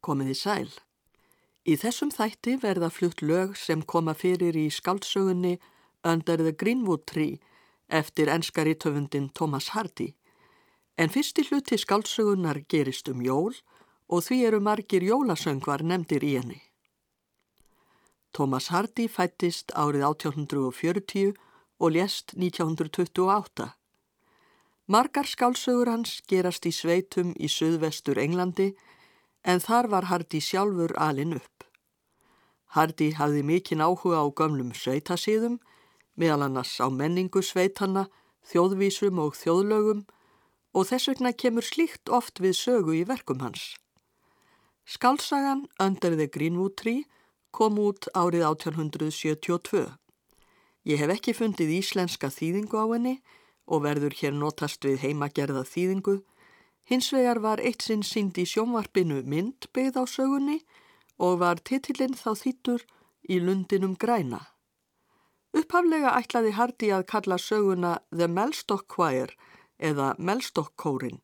Komiði sæl. Í þessum þætti verða flutt lög sem koma fyrir í skaldsögunni Under the Greenwood Tree eftir enskari töfundin Thomas Hardy. En fyrsti hluti skaldsögunar gerist um jól og því eru margir jólasöngvar nefndir í henni. Thomas Hardy fættist árið 1840 og lést 1928. Margar skálsögur hans gerast í sveitum í söðvestur Englandi en þar var Hardy sjálfur alin upp. Hardy hafði mikinn áhuga á gömlum sveitasíðum, meðal annars á menningu sveitanna, þjóðvísum og þjóðlögum og þess vegna kemur slíkt oft við sögu í verkum hans. Skálsagan Under the Greenwood Tree kom út árið 1872. Ég hef ekki fundið íslenska þýðingu á henni og verður hér notast við heimagerða þýðingu Hins vegar var eitt sinn sínd í sjónvarpinu mynd byggð á sögunni og var titillinn þá þýttur í lundinum græna. Upphaflega ætlaði Hardy að kalla söguna The Mellstock Choir eða Mellstock Kórin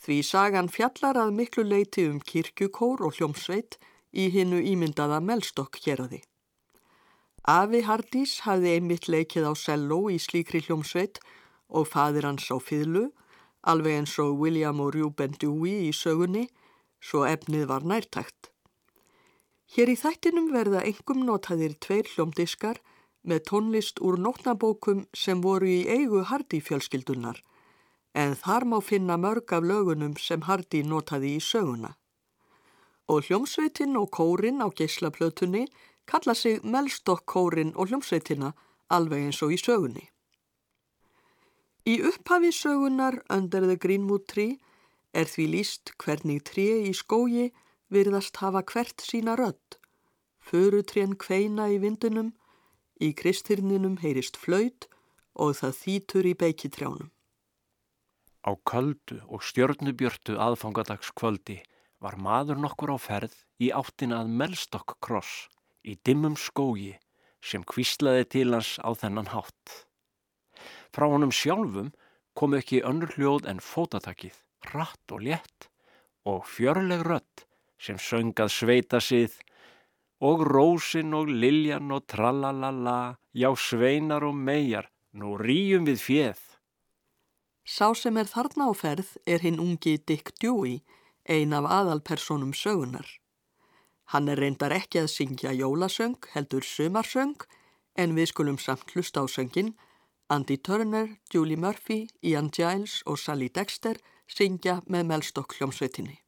því sagan fjallar að miklu leiti um kirkjukór og hljómsveit í hinnu ímyndaða Mellstock héræði. Afi Hardys hafði einmitt leikið á selló í slíkri hljómsveit og fadir hans á fyrlu alveg eins og William og Reuben Dewey í sögunni, svo efnið var nærtækt. Hér í þættinum verða engum notaðir tveir hljómdiskar með tónlist úr nótnabókum sem voru í eigu Hardy fjölskyldunar, en þar má finna mörg af lögunum sem Hardy notaði í söguna. Og hljómsveitin og kórin á geyslaplötunni kalla sig Melstokk kórin og hljómsveitina alveg eins og í sögunni. Í upphafi sögunar Under the Greenwood Tree er því líst hvernig tré í skógi virðast hafa hvert sína rödd. Förutrén kveina í vindunum, í kristirninum heyrist flaut og það þýtur í beikitrjánum. Á köldu og stjörnubjörtu aðfangadagskvöldi var maður nokkur á ferð í áttina að Melstokk kross í dimmum skógi sem kvíslaði til hans á þennan hátt. Frá honum sjálfum kom ekki önnur hljóð en fótatakið, ratt og létt og fjörleg rött sem söngað sveita sið og rósin og liljan og tralalala, já sveinar og megar, nú rýjum við fjeð. Sá sem er þarna á ferð er hinn ungi Dick Dewey, ein af aðalpersonum sögunar. Hann er reyndar ekki að syngja jólasöng, heldur sumarsöng, en við skulum samt hlusta á söngin Andy Turner, Julie Murphy, Ian Giles og Sally Dexter syngja með Melstokk hljómsveitinni.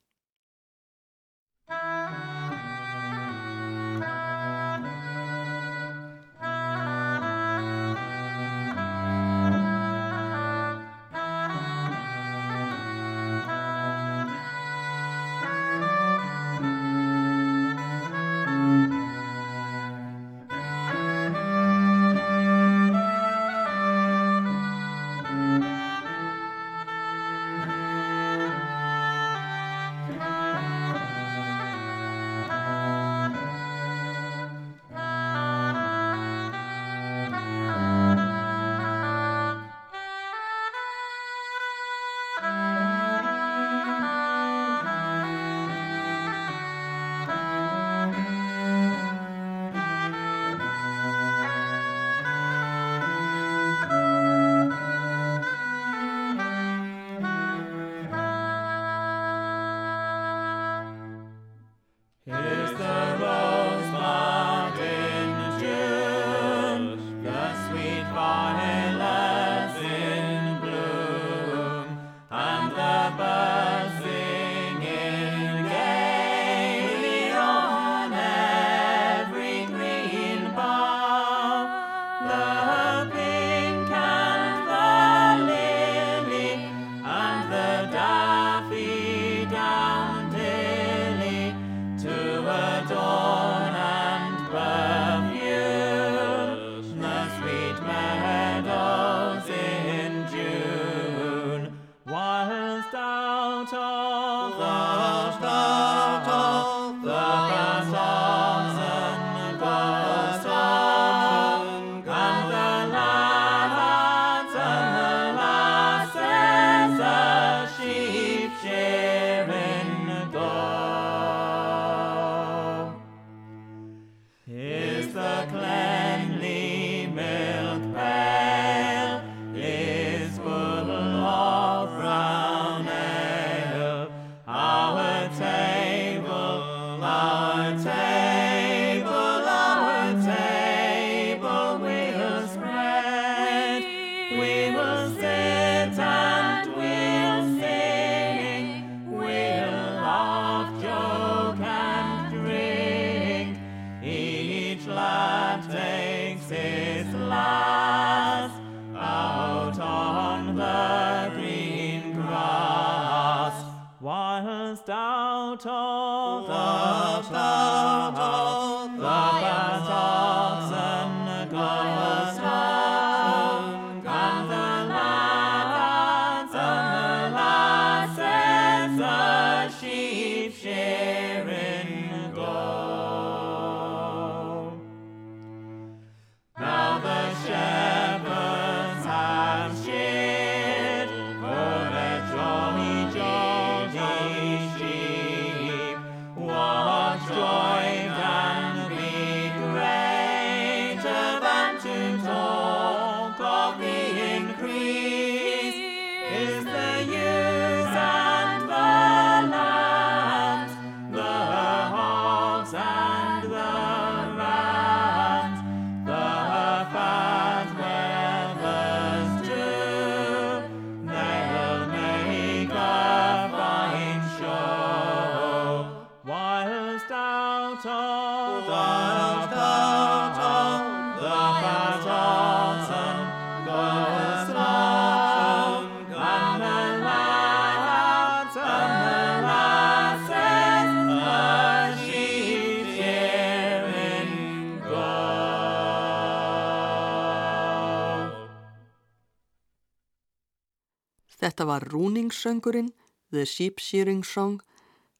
Var rúningssöngurinn, The Sheep Shearing Song,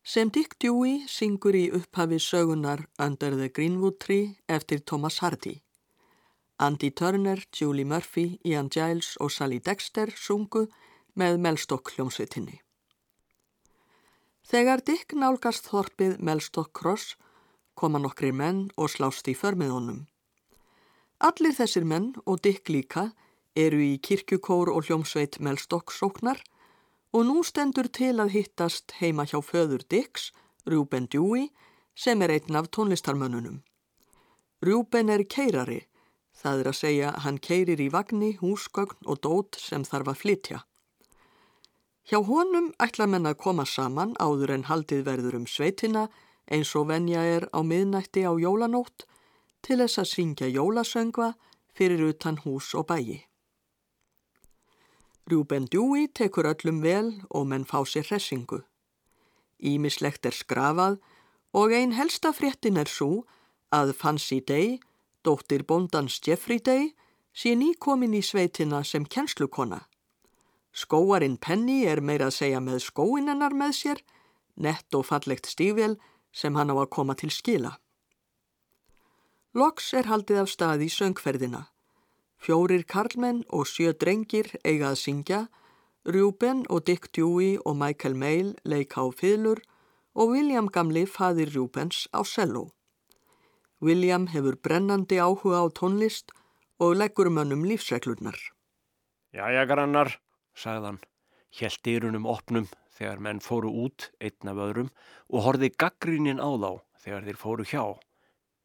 sem Dick Dewey syngur í upphafi sögunar Under the Greenwood Tree eftir Thomas Hardy. Andy Turner, Julie Murphy, Ian Giles og Sally Dexter sungu með Melstock hljómsveitinni. Þegar Dick nálgast þorpið Melstock Cross koma nokkri menn og slást í förmiðunum. Allir þessir menn og Dick líka eru í kirkjukór og hljómsveit Melstokk sóknar og nú stendur til að hittast heima hjá föður Dix, Rúben Dewey, sem er einn af tónlistarmönnunum. Rúben er keirari, það er að segja hann keirir í vagni, húsgögn og dót sem þarf að flytja. Hjá honum ætla menn að koma saman áður en haldið verður um sveitina eins og venja er á miðnætti á jólanótt til þess að syngja jólasöngva fyrir utan hús og bæi. Rúben Dewey tekur öllum vel og menn fá sér hressingu. Ímislegt er skrafað og ein helsta fréttin er svo að Fancy Day, dóttir bondans Jeffrey Day, sé nýkomin í sveitina sem kjenslukona. Skóarinn Penny er meira að segja með skóinennar með sér, nett og fallegt stífvel sem hann á að koma til skila. Loks er haldið af stað í söngferðina. Fjórir karlmenn og sjö drengir eiga að syngja, Rjúben og Dick Dewey og Michael Mail leika á fylur og William Gamli faðir Rjúbens á cello. William hefur brennandi áhuga á tónlist og leggur mönnum lífsreglurnar. Jæja grannar, sagðan, helt dýrunum opnum þegar menn fóru út einn af öðrum og horfi gaggrínin á þá þegar þeir fóru hjá,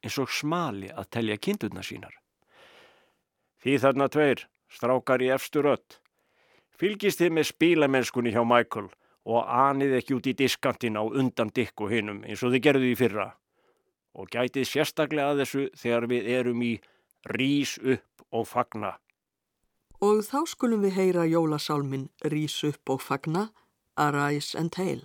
eins og smali að telja kindurna sínar. Því þarna tveir, strákar í efstu rött. Fylgist þið með spílamennskunni hjá Michael og anið ekki út í diskantin á undan dikk og hinnum eins og þið gerðu í fyrra. Og gætið sérstaklega að þessu þegar við erum í Rís upp og fagna. Og þá skulum við heyra jólasálmin Rís upp og fagna, Arise and Hail.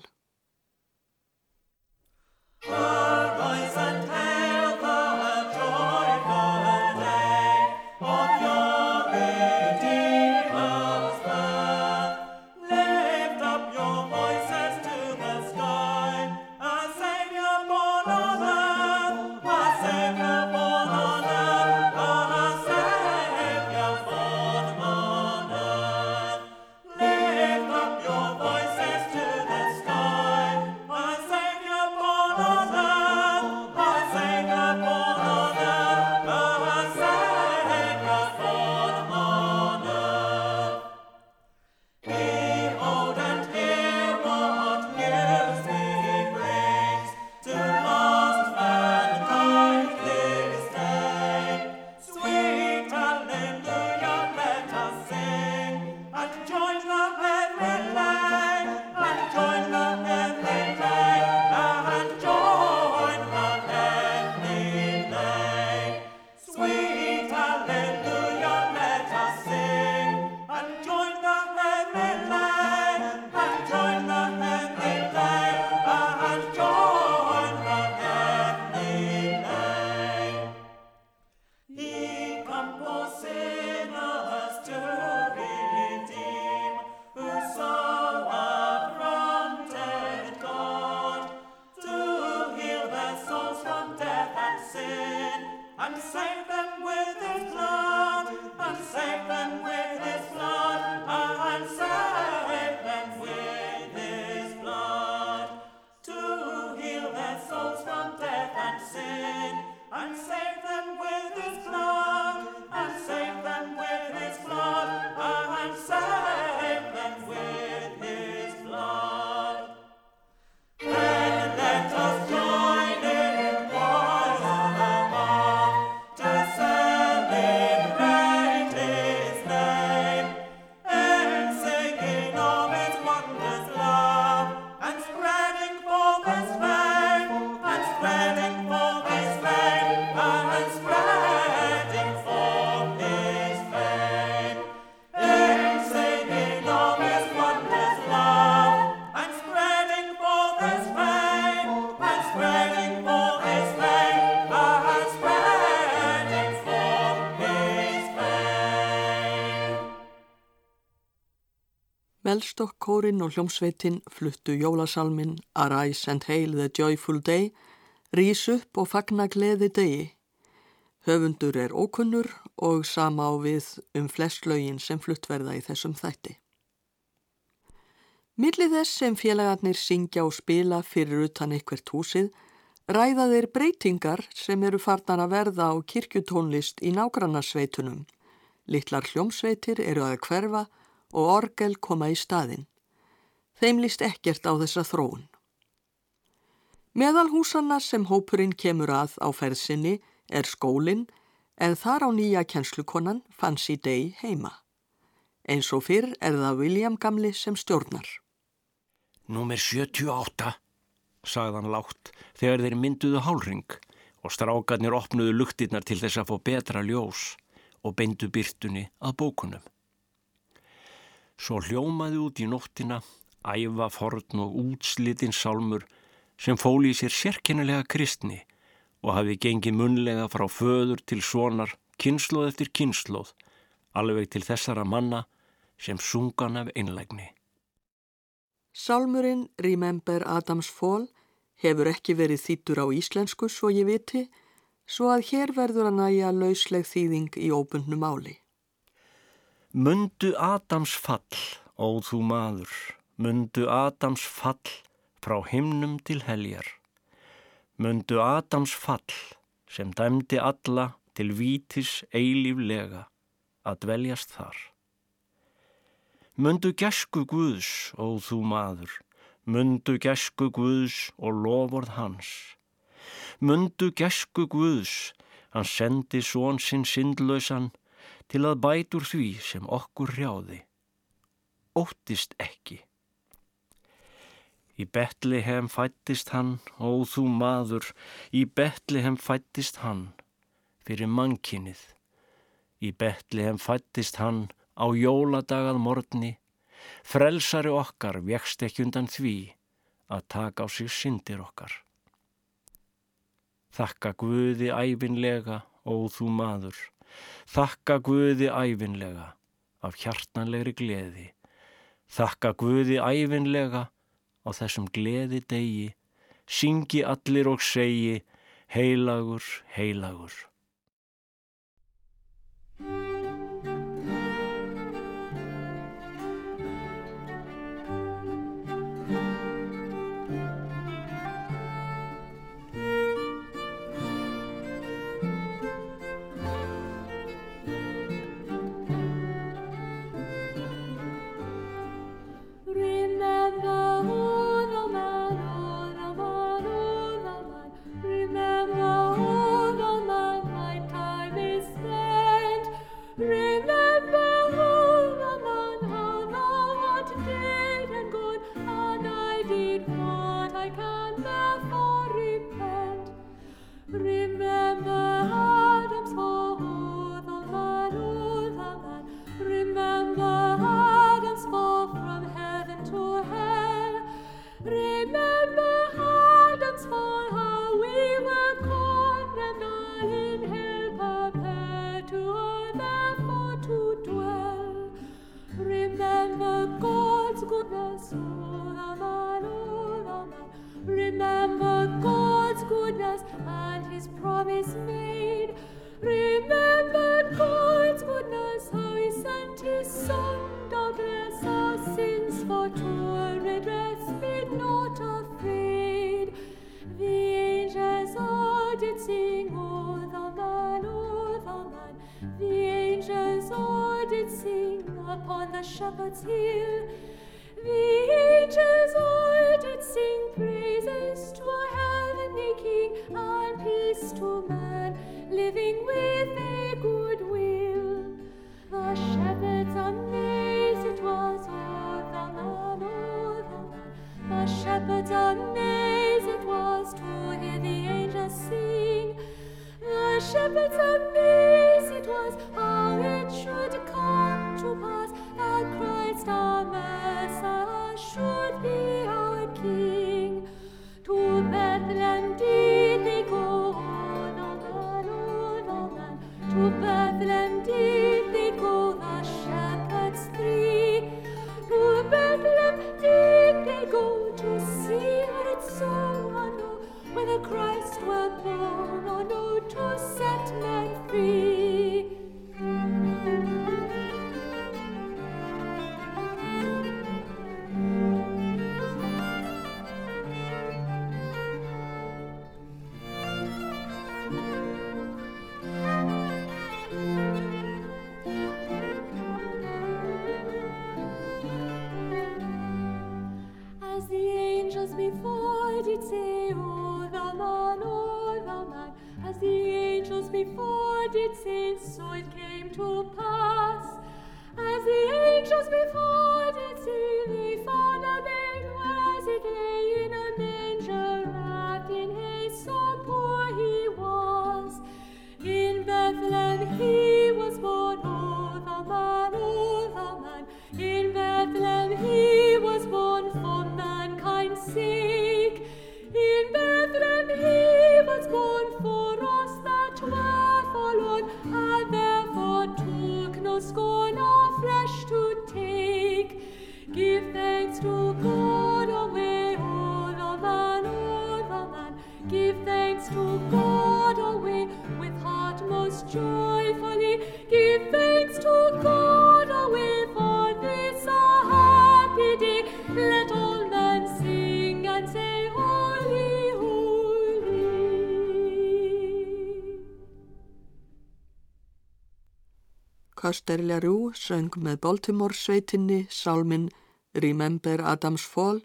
Melstokk-kórin og hljómsveitin fluttu jólasalmin Arise and Hail the Joyful Day, rýs upp og fagna gleði degi. Höfundur er ókunnur og sama á við um flest lögin sem fluttverða í þessum þætti. Millið þess sem félagarnir syngja og spila fyrir utan eitthvert húsið ræða þeir breytingar sem eru farnar að verða á kirkjutónlist í nágrannarsveitunum. Littlar hljómsveitir eru að hverfa og orgel koma í staðin. Þeim líst ekkert á þessa þróun. Meðal húsanna sem hópurinn kemur að á ferðsynni er skólinn en þar á nýja kjenslukonan fann sí deg heima. Eins og fyrr er það William Gamli sem stjórnar. Númer 78, sagðan látt þegar þeir mynduðu hálring og strákarnir opnuðu luktirnar til þess að fá betra ljós og beindu byrtunni að bókunum. Svo hljómaði út í nóttina, æfa forn og útslitinn sálmur sem fóli í sér sérkennilega kristni og hafi gengið munlega frá föður til sonar, kynnslóð eftir kynnslóð, alveg til þessara manna sem sungan af einlægni. Sálmurinn Remember Adams Fall hefur ekki verið þýttur á íslensku svo ég viti, svo að hér verður að næja lausleg þýðing í óbundnum áli. Mundu Adams fall, ó þú maður, mundu Adams fall frá himnum til heljar. Mundu Adams fall sem dæmdi alla til vítis eilíflega að dveljast þar. Mundu gesku Guðs, ó þú maður, mundu gesku Guðs og loford hans. Mundu gesku Guðs, hann sendi són sinn sindlausan til að bætur því sem okkur hrjáði. Óttist ekki. Í Betlehem fættist hann, ó þú maður, í Betlehem fættist hann, fyrir mannkinnið. Í Betlehem fættist hann á jóladagað morgni, frelsari okkar vekst ekki undan því að taka á sig syndir okkar. Þakka Guði æfinlega, ó þú maður, Þakka Guði æfinlega af hjartanlegri gleði. Þakka Guði æfinlega á þessum gleði degi. Syngi allir og segi heilagur, heilagur. Herz hier. Costelli Rú söng með Baltimore sveitinni Salmin Remember Adams Fall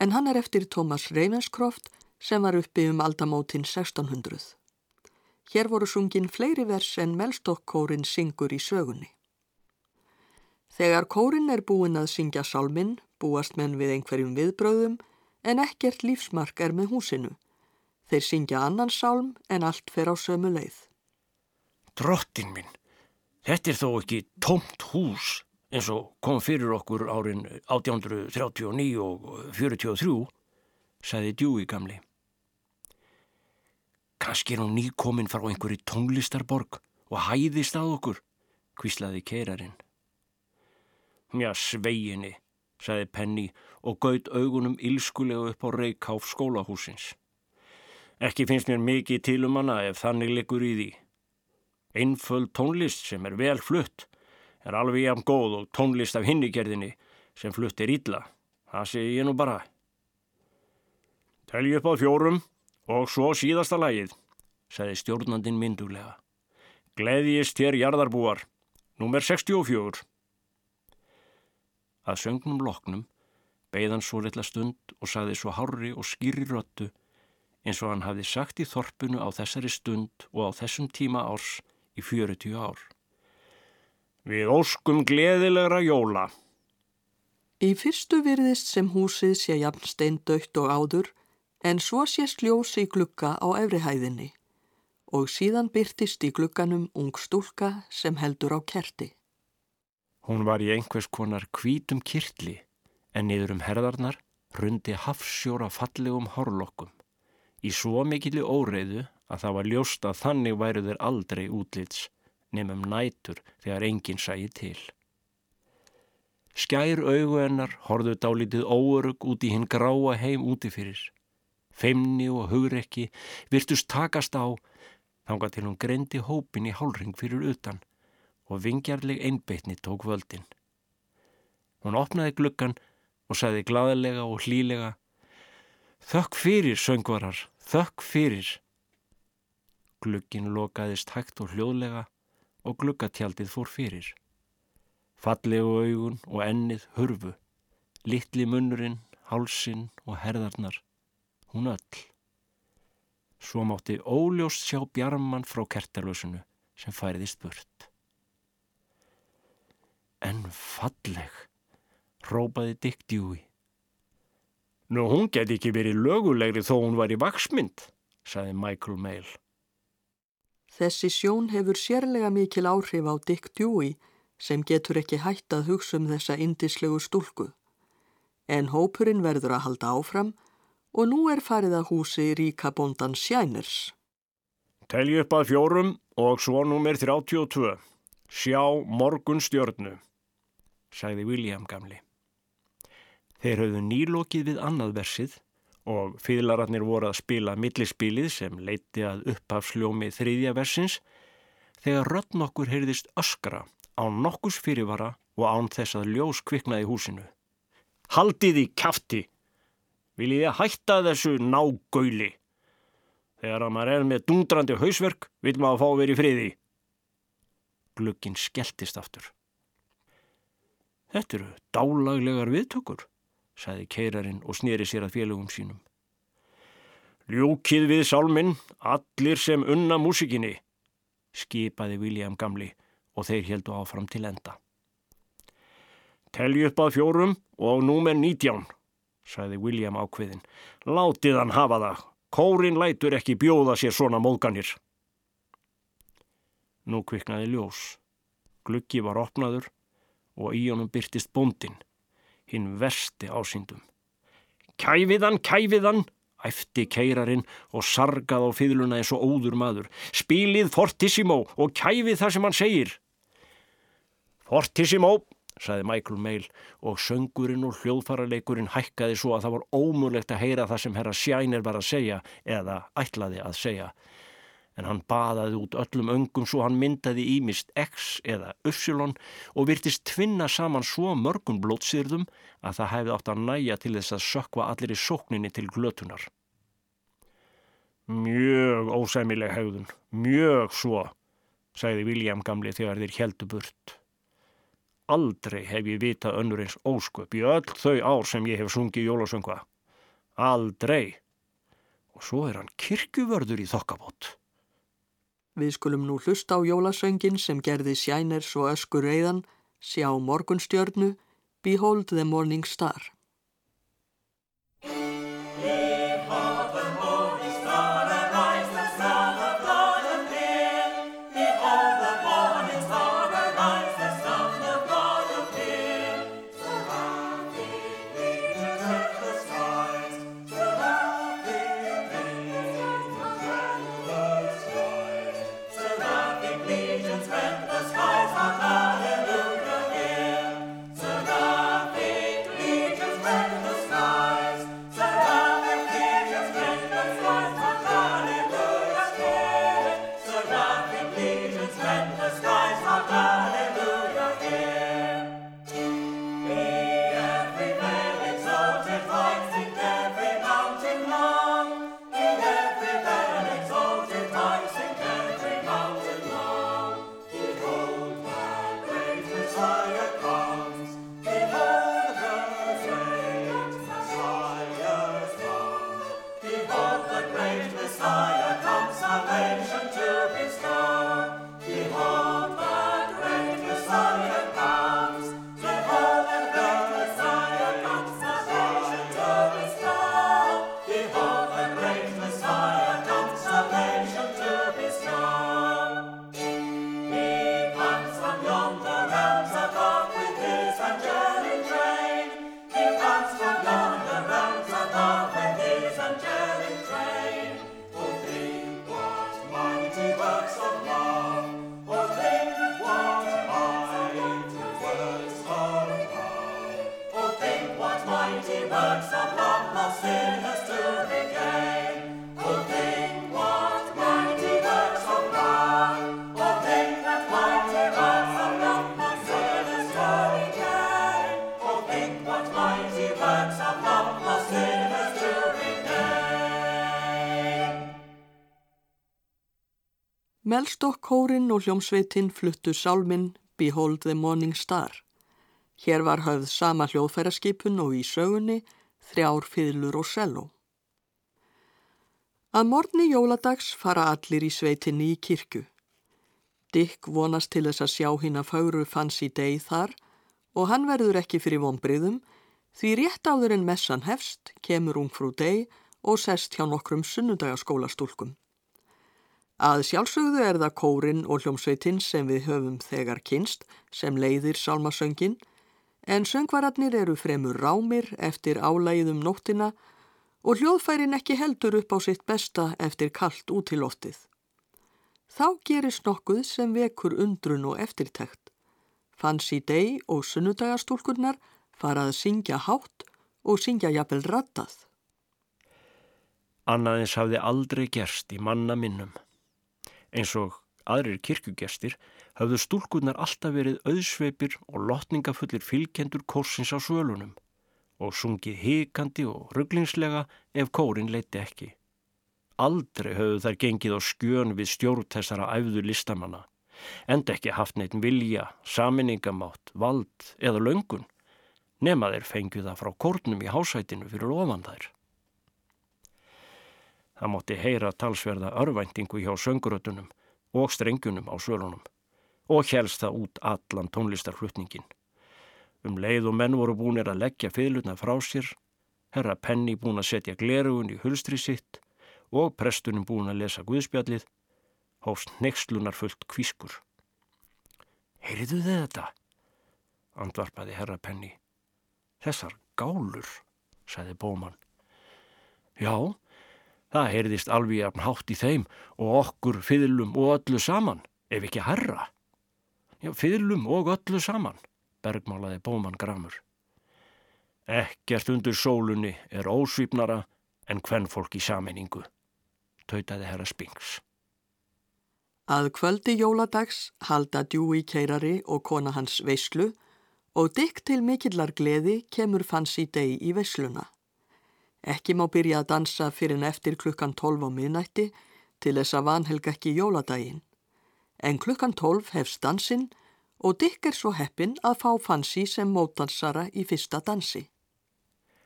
en hann er eftir Thomas Ravenscroft sem var uppi um aldamótin 1600. Hér voru sungin fleiri vers en Melstokkórin syngur í sögunni. Þegar kórin er búin að syngja salmin, búast menn við einhverjum viðbröðum en ekkert lífsmark er með húsinu. Þeir syngja annan salm en allt fer á sömu leið. Drottin minn, þetta er þó ekki tómt hús eins og kom fyrir okkur árin 1839 og 43, sagði Djúi gamli. Kanski er hún nýkomin frá einhverju tónlistarborg og hæðist að okkur, hvíslaði keirarinn. Mja, sveiginni, sagði Penny og gaut augunum ílskulega upp á reikháf skólahúsins. Ekki finnst mér mikið til um hana ef þannig liggur í því. Einföld tónlist sem er vel flutt er alveg jafn góð og tónlist af hinnigerðinni sem flutt er illa. Það segi ég nú bara. Telji upp á fjórum og svo síðasta lagið, sagði stjórnandin mynduglega. Gleðjist þér jarðarbúar, númer 64. Að söngnum loknum beigðan svo litla stund og sagði svo hárri og skýri röttu eins og hann hafði sagt í þorpunu á þessari stund og á þessum tíma árs í 40 ár. Við óskum gleðilegra jóla. Í fyrstu virðist sem húsið sé jafn steindaukt og áður en svo sé sljós í glugga á efrihæðinni og síðan byrtist í glugganum ung stúlka sem heldur á kerti. Hún var í einhvers konar hvítum kirtli en niður um herðarnar rundi hafsjóra fallegum hárlokkum. Í svo mikilli óreiðu að það var ljóst að þannig væru þeir aldrei útlits nefnum nætur þegar enginn sæði til. Skær augu hennar horðu dálítið óörug út í hinn gráa heim úti fyrir. Feimni og hugrekki virtust takast á þanga til hún greindi hópin í hálring fyrir utan og vingjarleg einbeitni tók völdin. Hún opnaði gluggan og sagði glaðilega og hlílega Þökk fyrir, söngvarar, þökk fyrir. Gluggin lokaðist hægt og hljóðlega og gluggatjaldið fór fyrir. Fallegu augun og ennið hurfu, litli munnurinn, hálsin og herðarnar, hún öll. Svo mátti óljóst sjá bjarmann frá kertalösunu sem færiðist burt. En falleg, rópaði Dick Dewey. Nú hún geti ekki verið lögulegri þó hún var í vaksmynd, saði Michael Mail. Þessi sjón hefur sérlega mikil áhrif á Dick Dewey sem getur ekki hætt að hugsa um þessa indislegu stúlku. En hópurinn verður að halda áfram og nú er farið að húsi ríka bondan Sjæners. Telji upp að fjórum og svo nummer 32. Sjá morgun stjörnu, sagði William gamli. Þeir höfðu nýlokið við annað versið og fýðlararnir voru að spila millispilið sem leiti að uppafsljómi þriðja versins þegar rödd nokkur heyrðist öskra án nokkus fyrirvara og án þess að ljós kviknaði húsinu. Haldið í kæfti! Viljið ég hætta þessu nágöyli? Þegar að maður er með dundrandi hausverk vil maður fá verið friði. Glögginn skelltist aftur. Þetta eru dálaglegar viðtökur, sagði keirarinn og snýri sér að félögum sínum. Ljúkið við sálminn, allir sem unna músikinni, skipaði William gamli og þeir heldu áfram til enda. Telji upp að fjórum og númer nítján, sagði William ákveðin. Látið hann hafa það. Kórin lætur ekki bjóða sér svona móðganir. Nú kviknaði ljós. Gluggi var opnaður og í honum byrtist bóndin, hinn versti ásýndum. Kæfiðan, kæfiðan, æfti keirarinn og sargað á fýðluna eins og óður maður. Spílið fortissimo og kæfið það sem hann segir. Fortissimo, saði Michael Mail og söngurinn og hljóðfaraleikurinn hækkaði svo að það var ómulegt að heyra það sem herra Sjænir var að segja eða ætlaði að segja. En hann baðaði út öllum öngum svo hann myndaði ímist X eða Y og virtist tvinna saman svo mörgum blótsýrðum að það hefði átt að næja til þess að sökva allir í sókninni til glötunar. Mjög ósæmileg hegðun, mjög svo, sagði William gamli þegar þeir heldu burt. Aldrei hef ég vitað önnur eins ósköp í öll þau ár sem ég hef sungið jólasöngva. Aldrei. Og svo er hann kirkjuvörður í þokkabót. Við skulum nú hlusta á jólasöngin sem gerði Sjæners og Öskur Reyðan, sjá morgunstjörnu, Behold the Morning Star. Melstokk kórin og hljómsveitin fluttu sálminn Behold the Morning Star Hér var höfð sama hljóðfæraskipun og í sögunni þrjár fiðlur og selló. Að morgni jóladags fara allir í sveitinni í kirkju. Dick vonast til þess að sjá hinn að fáru fanns í deg þar og hann verður ekki fyrir vonbriðum því rétt áður en messan hefst kemur ungfrú deg og sest hjá nokkrum sunnudagaskólastúlkum. Að sjálfsögðu er það kórin og hljómsveitinn sem við höfum þegar kynst sem leiðir sálmasöngin en söngvararnir eru fremur rámir eftir álægðum nóttina og hljóðfærin ekki heldur upp á sitt besta eftir kallt út í loftið. Þá gerist nokkuð sem vekur undrun og eftirtækt. Fancy Day og sunnudagastúlkurnar farað að syngja hátt og syngja jafnvel rattað. Annaðins hafði aldrei gerst í manna minnum. Eins og aðrir kirkugestir hafðu stúlkunar alltaf verið auðsveipir og lotningafullir fylgjendur kórsins á svölunum og sungið hikandi og rugglingslega ef kórin leiti ekki. Aldrei höfðu þær gengið á skjön við stjórn þessara æfðu listamanna, enda ekki haft neitt vilja, saminningamátt, vald eða löngun, nema þeir fengið það frá kórnum í hásætinu fyrir ofan þær. Það mótti heyra talsverða örvæntingu hjá söngurötunum og strengjunum á svölunum og helst það út allan tónlistarflutningin. Um leið og menn voru búinir að leggja fylguna frá sér, herra Penny búin að setja glerugun í hulstri sitt og prestunum búin að lesa guðspjallið, hófst nexlunar fullt kvískur. Heyriðu þið þetta? Andvarpaði herra Penny. Þessar gálur, sagði Bóman. Já, Það heyrðist alveg hátt í þeim og okkur fyrirlum og öllu saman, ef ekki herra. Já, fyrirlum og öllu saman, bergmálaði bóman gramur. Ekkert undir sólunni er ósvipnara en hvern fólk í sameiningu, tautaði herra Spinks. Að kvöldi jóladags halda djúi keirari og kona hans veislu og dykk til mikillar gleði kemur fanns í deg í veisluna. Ekki má byrja að dansa fyrir en eftir klukkan 12 á miðnætti til þess að vanhelga ekki jóladaginn. En klukkan 12 hefst dansinn og Dick er svo heppin að fá fansi sem mótansara í fyrsta dansi.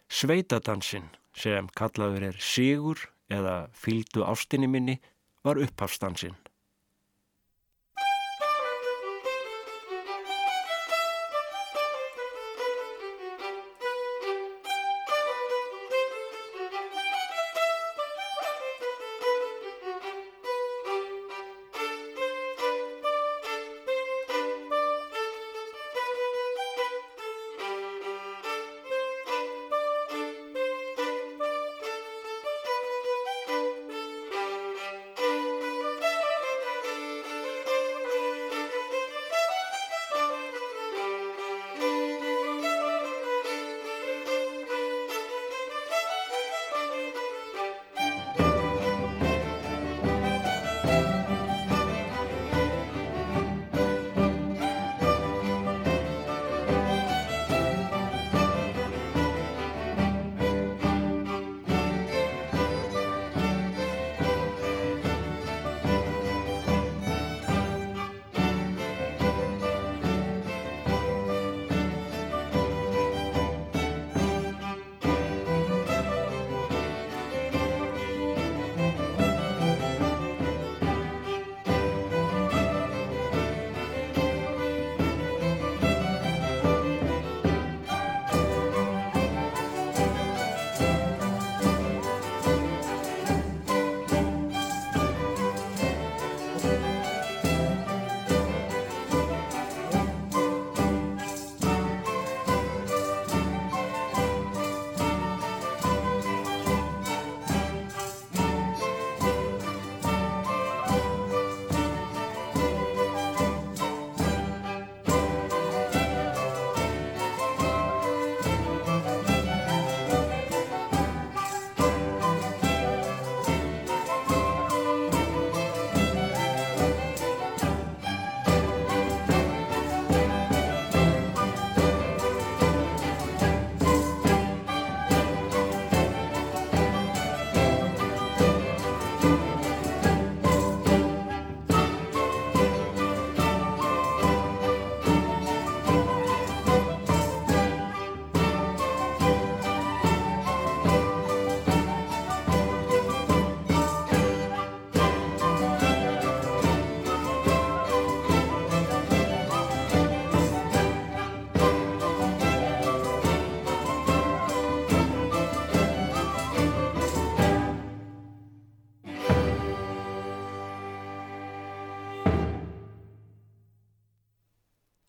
Sveitadansinn sem kallaður er Sigur eða Fyldu ástinni minni var upphafstansinn.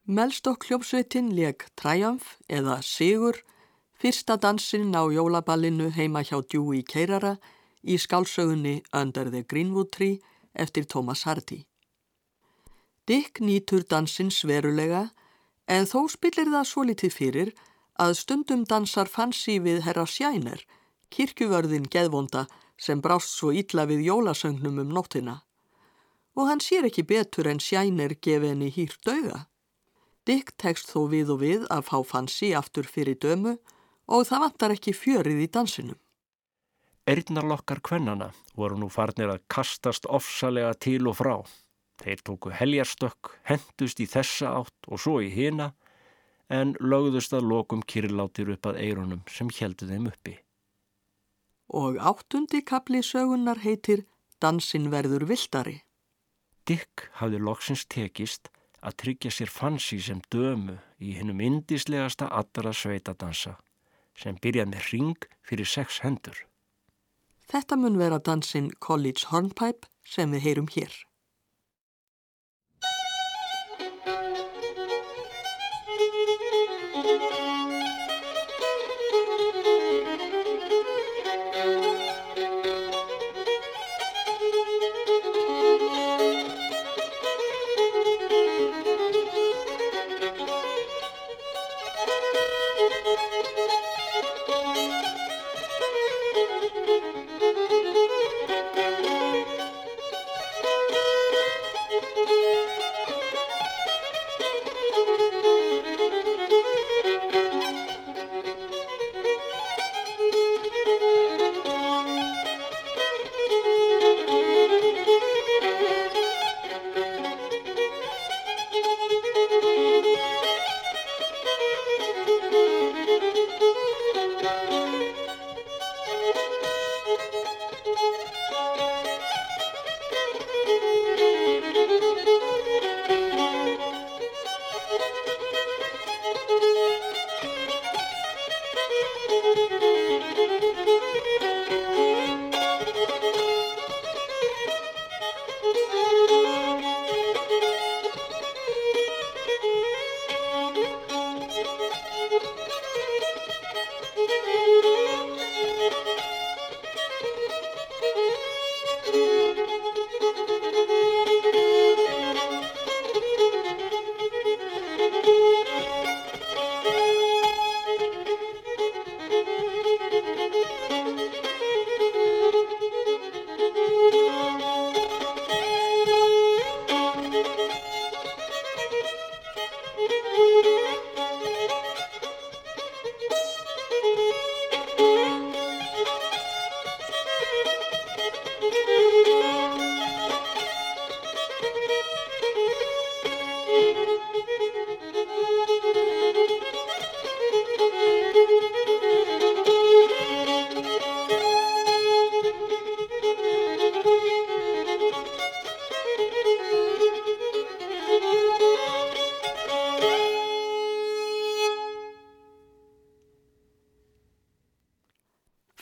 Melstokk hljópsveitin leg Triumph eða Sigur fyrsta dansinn á jólaballinu heima hjá Djúi Keirara í skálsögunni Under the Greenwood Tree eftir Thomas Hardy. Dick nýtur dansins verulega en þó spillir það svo litið fyrir að stundum dansar fansi við herra Sjæner, kirkjuvörðin geðvonda sem brást svo illa við jólasögnum um nóttina. Og hann sér ekki betur en Sjæner gefi henni hýrt dauga. Dick tekst þó við og við að fá fansi aftur fyrir dömu og það vantar ekki fjörið í dansinum. Erðnarlokkar kvennana voru nú farnir að kastast ofsalega til og frá. Þeir tóku heljarstökk, hendust í þessa átt og svo í hina en lögðust að lokum kyrlátir upp að eirunum sem heldu þeim uppi. Og áttundi kapli sögunar heitir Dansin verður viltari. Dick hafði loksins tekist að tryggja sér fansi sem dömu í hennum indislegasta allra sveitadansa sem byrjað með ring fyrir sex hendur. Þetta mun vera dansin College Hornpipe sem við heyrum hér.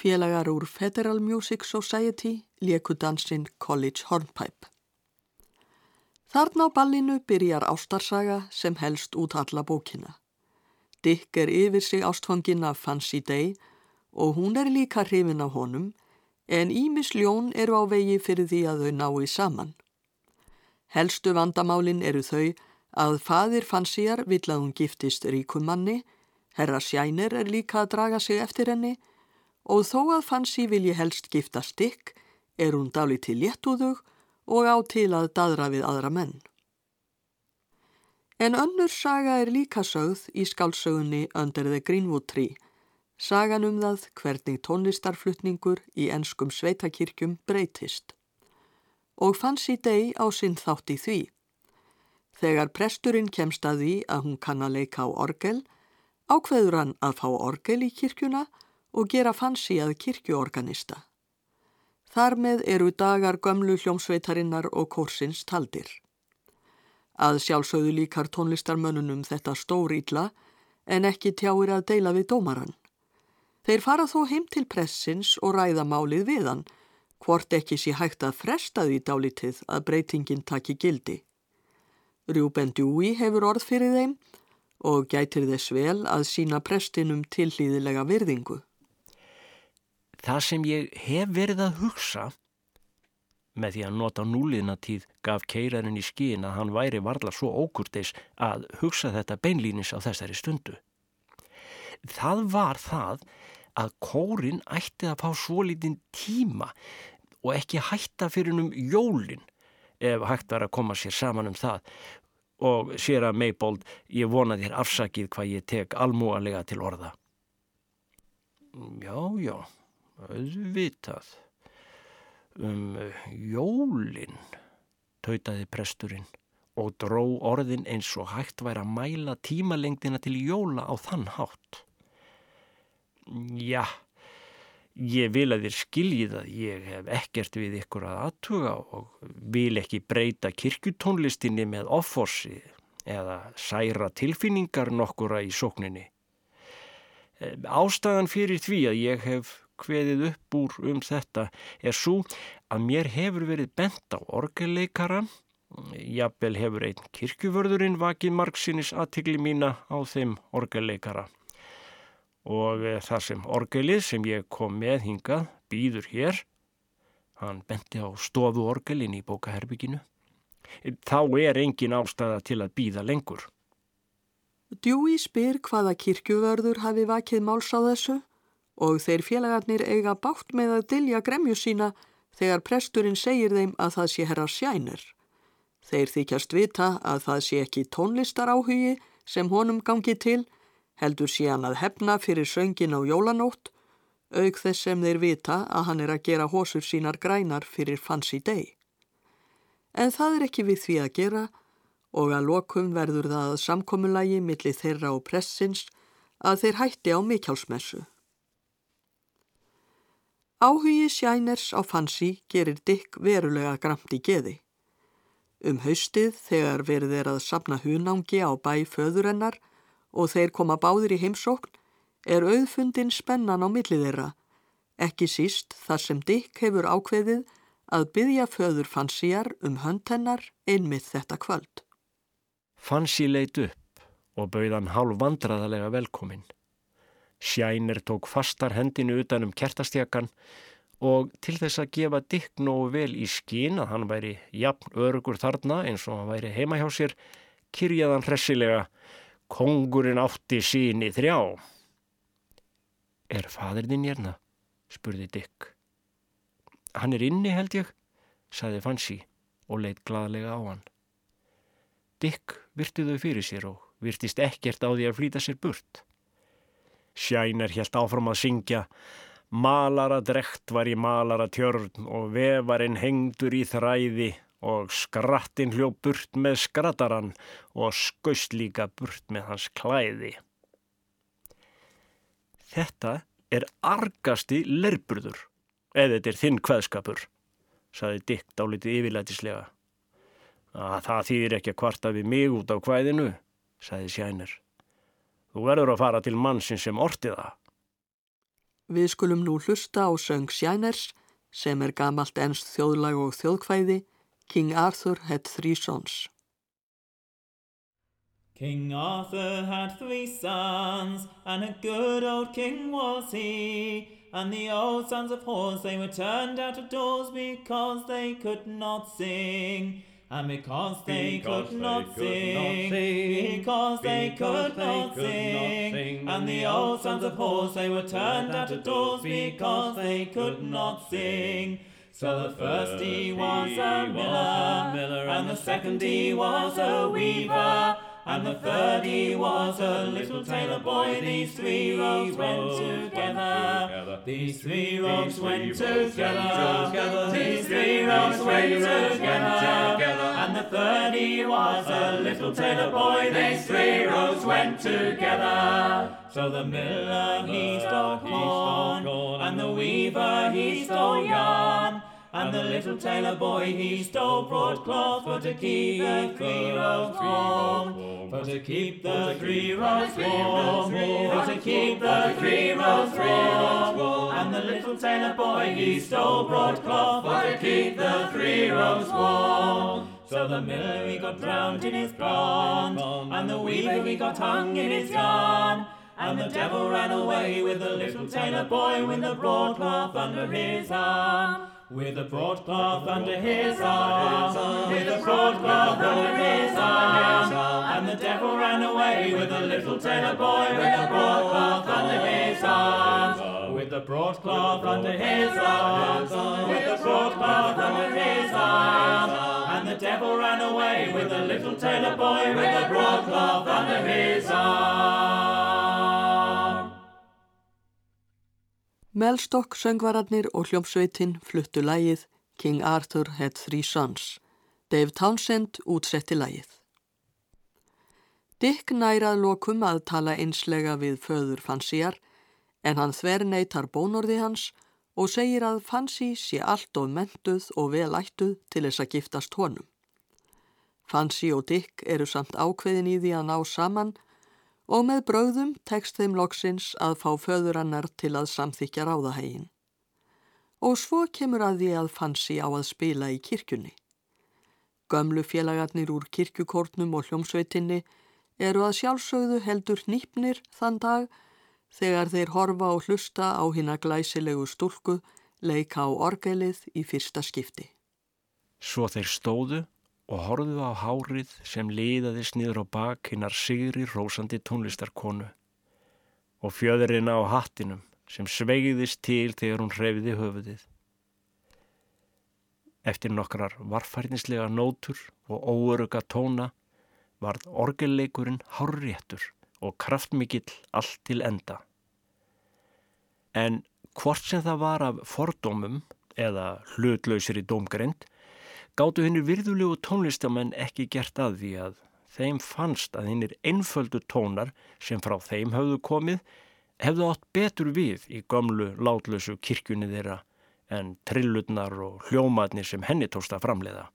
Félagar úr Federal Music Society lieku dansinn College Hornpipe. Þarna á ballinu byrjar ástarsaga sem helst út alla bókina. Dick er yfir sig ástfangin af Fancy Day og hún er líka hrifin af honum en Ímis ljón eru á vegi fyrir því að þau nái saman. Helstu vandamálin eru þau að fadir Fancyar vill að hún giftist ríkumanni, herra Sjænir er líka að draga sig eftir henni og þó að Fancy vilji helst gifta stykk er hún dálit til léttúðug og á til að dadra við aðra menn. En önnur saga er líka sögð í skálsögunni Under the Greenwood Tree, sagan um það hvernig tónlistarflutningur í enskum sveitakirkjum breytist. Og Fancy Day á sinn þátt í því. Þegar presturinn kemst að því að hún kann að leika á orgel, ákveður hann að fá orgel í kirkjuna og gera Fancy að kirkjuorganista. Þar með eru dagar gömlu hljómsveitarinnar og kórsins taldir. Að sjálfsögðu líkar tónlistarmönnunum þetta stór ítla en ekki tjáir að deila við dómaran. Þeir fara þó heim til pressins og ræða málið við hann, hvort ekki sé hægt að fresta því dálitið að breytingin taki gildi. Rjúben Djúi hefur orð fyrir þeim og gætir þess vel að sína prestinum tillýðilega virðingu. Það sem ég hef verið að hugsa með því að nota núliðna tíð gaf keirarinn í skín að hann væri varla svo ókurteis að hugsa þetta beinlýnis á þessari stundu. Það var það að kórin ætti að fá svo lítinn tíma og ekki hætta fyrir um jólinn ef hægt var að koma sér saman um það og sér að Meibold ég vona þér afsakið hvað ég tek almúalega til orða. Já, já, auðvitað. Um jólinn, tautaði presturinn og dró orðin eins og hægt væri að mæla tímalengdina til jóla á þann hátt. Já, ég vil að þér skiljið að ég hef ekkert við ykkur að aðtuga og vil ekki breyta kirkutónlistinni með offorsi eða særa tilfinningar nokkura í sókninni. Ástæðan fyrir því að ég hef hveðið upp úr um þetta er svo að mér hefur verið bent á orgelleikara, jafnvel hefur einn kirkjuvörðurinn vakið margsinnis aðtigli mína á þeim orgelleikara. Og eh, þar sem orgelið sem ég kom með hingað býður hér, hann benti á stofu orgelin í bókaherbygginu, þá er engin ástæða til að býða lengur. Djúi spyr hvaða kirkjuvörður hafi vakið máls á þessu og þeir félagarnir eiga bátt með að dilja gremju sína þegar presturinn segir þeim að það sé herra sjænir. Þeir þykjast vita að það sé ekki tónlistar áhugi sem honum gangi til heldur sé hann að hefna fyrir söngin á jólanótt, auk þess sem þeir vita að hann er að gera hósur sínar grænar fyrir fancy day. En það er ekki við því að gera og að lokum verður það að samkommulagi millir þeirra og pressins að þeir hætti á mikjálsmessu. Áhugi sjæners á fansi gerir Dick verulega gramt í geði. Um haustið þegar verður þeir að sapna hunangi á bæ föðurennar og þeir koma báðir í heimsókn er auðfundin spennan á millið þeirra, ekki síst þar sem Dick hefur ákveðið að byggja föður Fansíjar um höndhennar einmið þetta kvöld. Fansi leit upp og bauðan hálf vandraðalega velkomin. Sjænir tók fastar hendinu utanum kertastjakan og til þess að gefa Dick nógu vel í skín að hann væri jafn örugur þarna eins og hann væri heima hjá sér, kyrjaðan hressilega Kongurinn átti síni þrjá. Er fadir þinn hérna? spurði Dick. Hann er inni held ég, saði Fansi og leitt gladlega á hann. Dick virti þau fyrir sér og virtist ekkert á því að flýta sér burt. Sjæner helt áfram að syngja Malara drekt var í malara tjörn og vefarinn hengdur í þræði og skrattinn hljó burt með skrattaran og skaust líka burt með hans klæði. Þetta er argasti lerburður, eða þetta er þinn kveðskapur, saði Dick dálitið yfirlætislega. Að það þýðir ekki að kvarta við mig út á kvæðinu, saði Sjænir. Þú verður að fara til mannsinn sem ortiða. Við skulum nú hlusta á söng Sjæners, sem er gamalt ennst þjóðlag og þjóðkvæði, King Arthur had three sons. King Arthur had three sons, and a good old king was he. And the old sons of horse, they were turned out of doors because they could not sing. And because they, because could, they not could sing, not sing, because they could, they not, could sing. not sing, and the old sons of horse, they were turned out of doors because they could not sing. So the first he was a miller, and the second he was a weaver, and the third he was a little tailor boy. These three rogues went together. These three rogues went together. These three rogues went together. Third he was a little tailor boy. These three rogues went together. So the miller he stole corn, and the weaver he stole yarn. And the little tailor boy he stole broadcloth for to keep the three rows warm. For to keep the three rows warm. For to keep the three rows warm. And the little tailor boy he stole broadcloth for to keep the three rows warm. So the miller he got drowned in his pond, and the weaver he got hung in his yarn. And the devil ran away with the little tailor boy with the broadcloth under his arm. With a broadcloth under his arm, with a broadcloth under his arm, and the devil ran away with a little tailor boy with a broadcloth under his arm, with the broadcloth under his arm, with the broadcloth under his arm, the devil ran away with a little tailor boy with a broadcloth under his arm. Melstock, söngvararnir og hljómsveitin fluttu lægið King Arthur had three sons. Dave Townsend útsetti lægið. Dick nærað lokum að tala einslega við föður Fansíjar en hann þver neytar bónorði hans og segir að Fansi sé allt of mentuð og vel ættuð til þess að giftast honum. Fansi og Dick eru samt ákveðin í því að ná saman og með bröðum tekst þeim loksins að fá föðurannar til að samþykja ráðahægin. Og svo kemur að því að Fansi á að spila í kirkjunni. Gömlu félagarnir úr kirkjukórnum og hljómsveitinni eru að sjálfsögðu heldur nýpnir þann dag þegar þeir horfa og hlusta á hinn að glæsilegu stúlku leika á orgelið í fyrsta skipti. Svo þeir stóðu og horfðu á hárið sem liðaðist niður á bak hinnar sigri rósandi tónlistarkonu og fjöðurinn á hattinum sem sveigiðist til þegar hún hrefiði höfuðið. Eftir nokkrar varfærnislega nótur og óöruga tóna varð orgelleikurinn hárréttur og kraftmikill allt til enda. En hvort sem það var af fordómum eða hlutlausir í dómgrind, gáttu henni virðulegu tónlistamenn ekki gert að því að þeim fannst að hennir einföldu tónar sem frá þeim höfðu komið hefðu átt betur við í gömlu látlösu kirkjunni þeirra en trillutnar og hljómaðnir sem henni tóst að framleiða.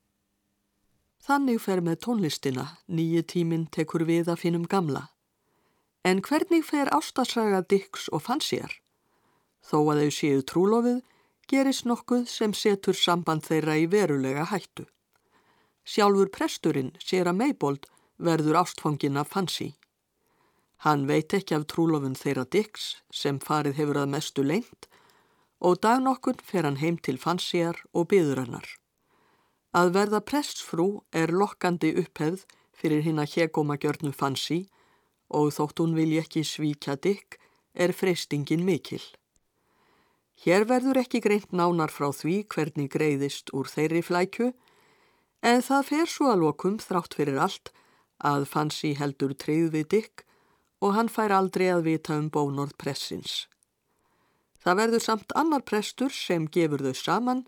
Þannig fer með tónlistina, nýju tíminn tekur við að finnum gamla. En hvernig fer ástasaga Dix og Fansíjar? Þó að þau séu trúlofið, gerist nokkuð sem setur samband þeirra í verulega hættu. Sjálfur presturinn, sér að Meibold, verður ástfangin af Fansi. Hann veit ekki af trúlofun þeirra Dix sem farið hefur að mestu lengt og dag nokkun fer hann heim til Fansíjar og byður hennar. Að verða prestsfrú er lokkandi upphefð fyrir hinn að hegóma gjörnu Fansi og þótt hún vilji ekki svíkja Dick er freystingin mikil. Hér verður ekki greint nánar frá því hvernig greiðist úr þeirri flækju en það fer svo að lokum þrátt fyrir allt að Fansi heldur treyð við Dick og hann fær aldrei að vita um bónorð pressins. Það verður samt annar prestur sem gefur þau saman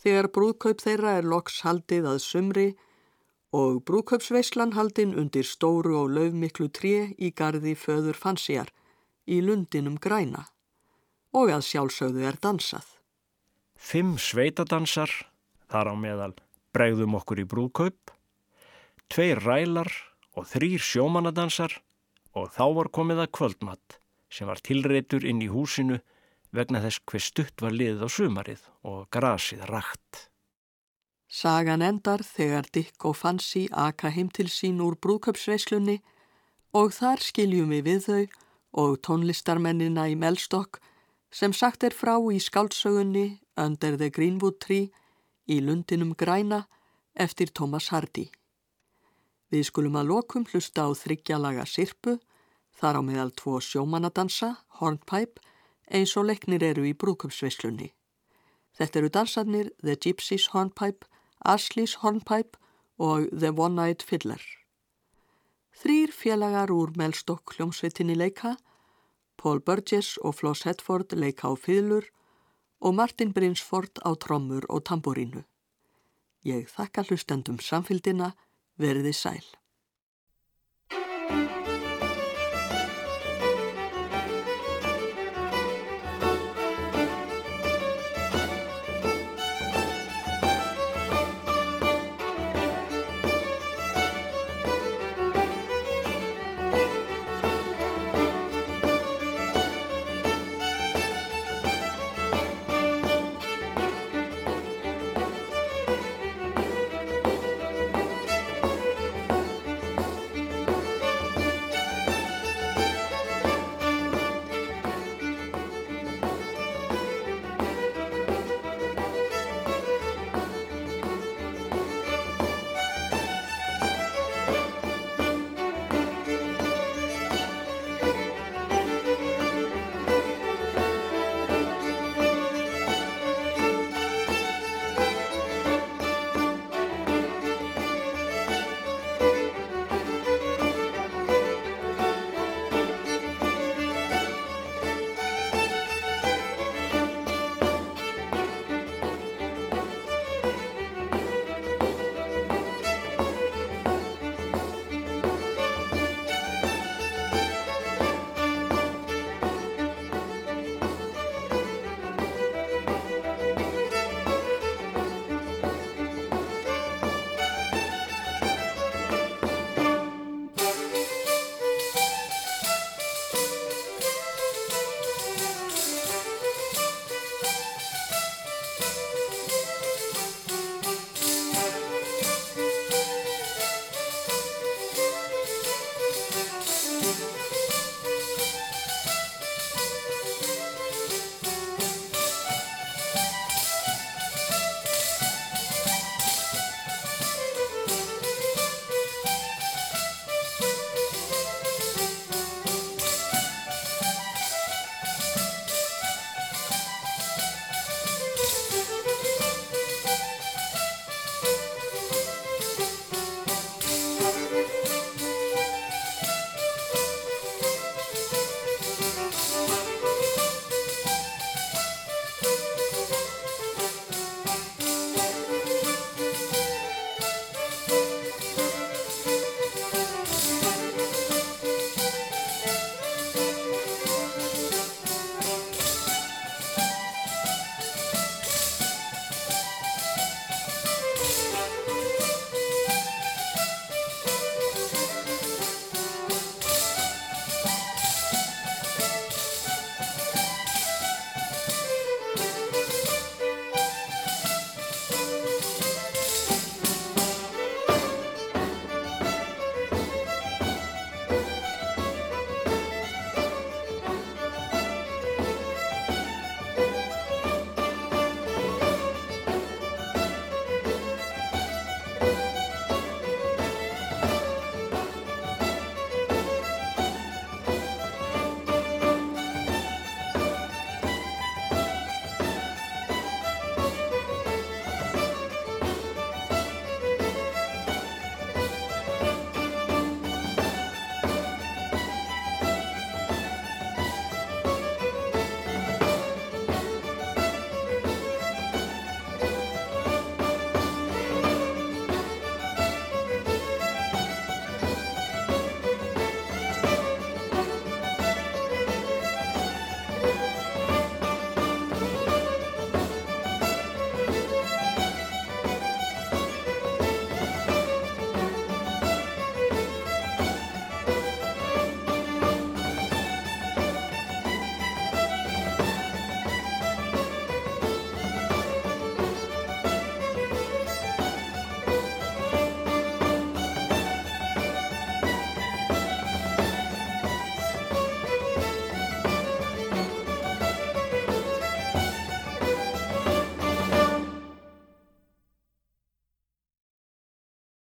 þegar brúðkaup þeirra er loks haldið að sumri og brúðkaupsveislan haldin undir stóru og löfmiklu tré í gardi föður Fansíjar í lundinum græna og að sjálfsögðu er dansað. Fimm sveitadansar, þar á meðal bregðum okkur í brúðkaup, tveir rælar og þrýr sjómanadansar og þá var komið að kvöldmatt sem var tilreitur inn í húsinu vegna þess hver stutt var liðið á sumarið og grasið rakt. Sagan endar þegar Dick og Fansi aka heim til sín úr brúköpsveislunni og þar skiljum við við þau og tónlistarmennina í Melstokk sem sagt er frá í skáldsögunni Under the Greenwood Tree í Lundinum Græna eftir Thomas Hardy. Við skulum að lokum hlusta á þryggjalaga sirpu, þar á meðal tvo sjómanadansa, hornpipe, eins og leiknir eru í brúkumsveislunni. Þetta eru dansarnir The Gypsies Hornpipe, Ashley's Hornpipe og The One-Eyed Fiddler. Þrýr félagar úr Melstokk hljómsveitinni leika, Paul Burgess og Floss Hetford leika á fiðlur og Martin Brinsford á trommur og tamborínu. Ég þakka hlustendum samfélgina, verði sæl.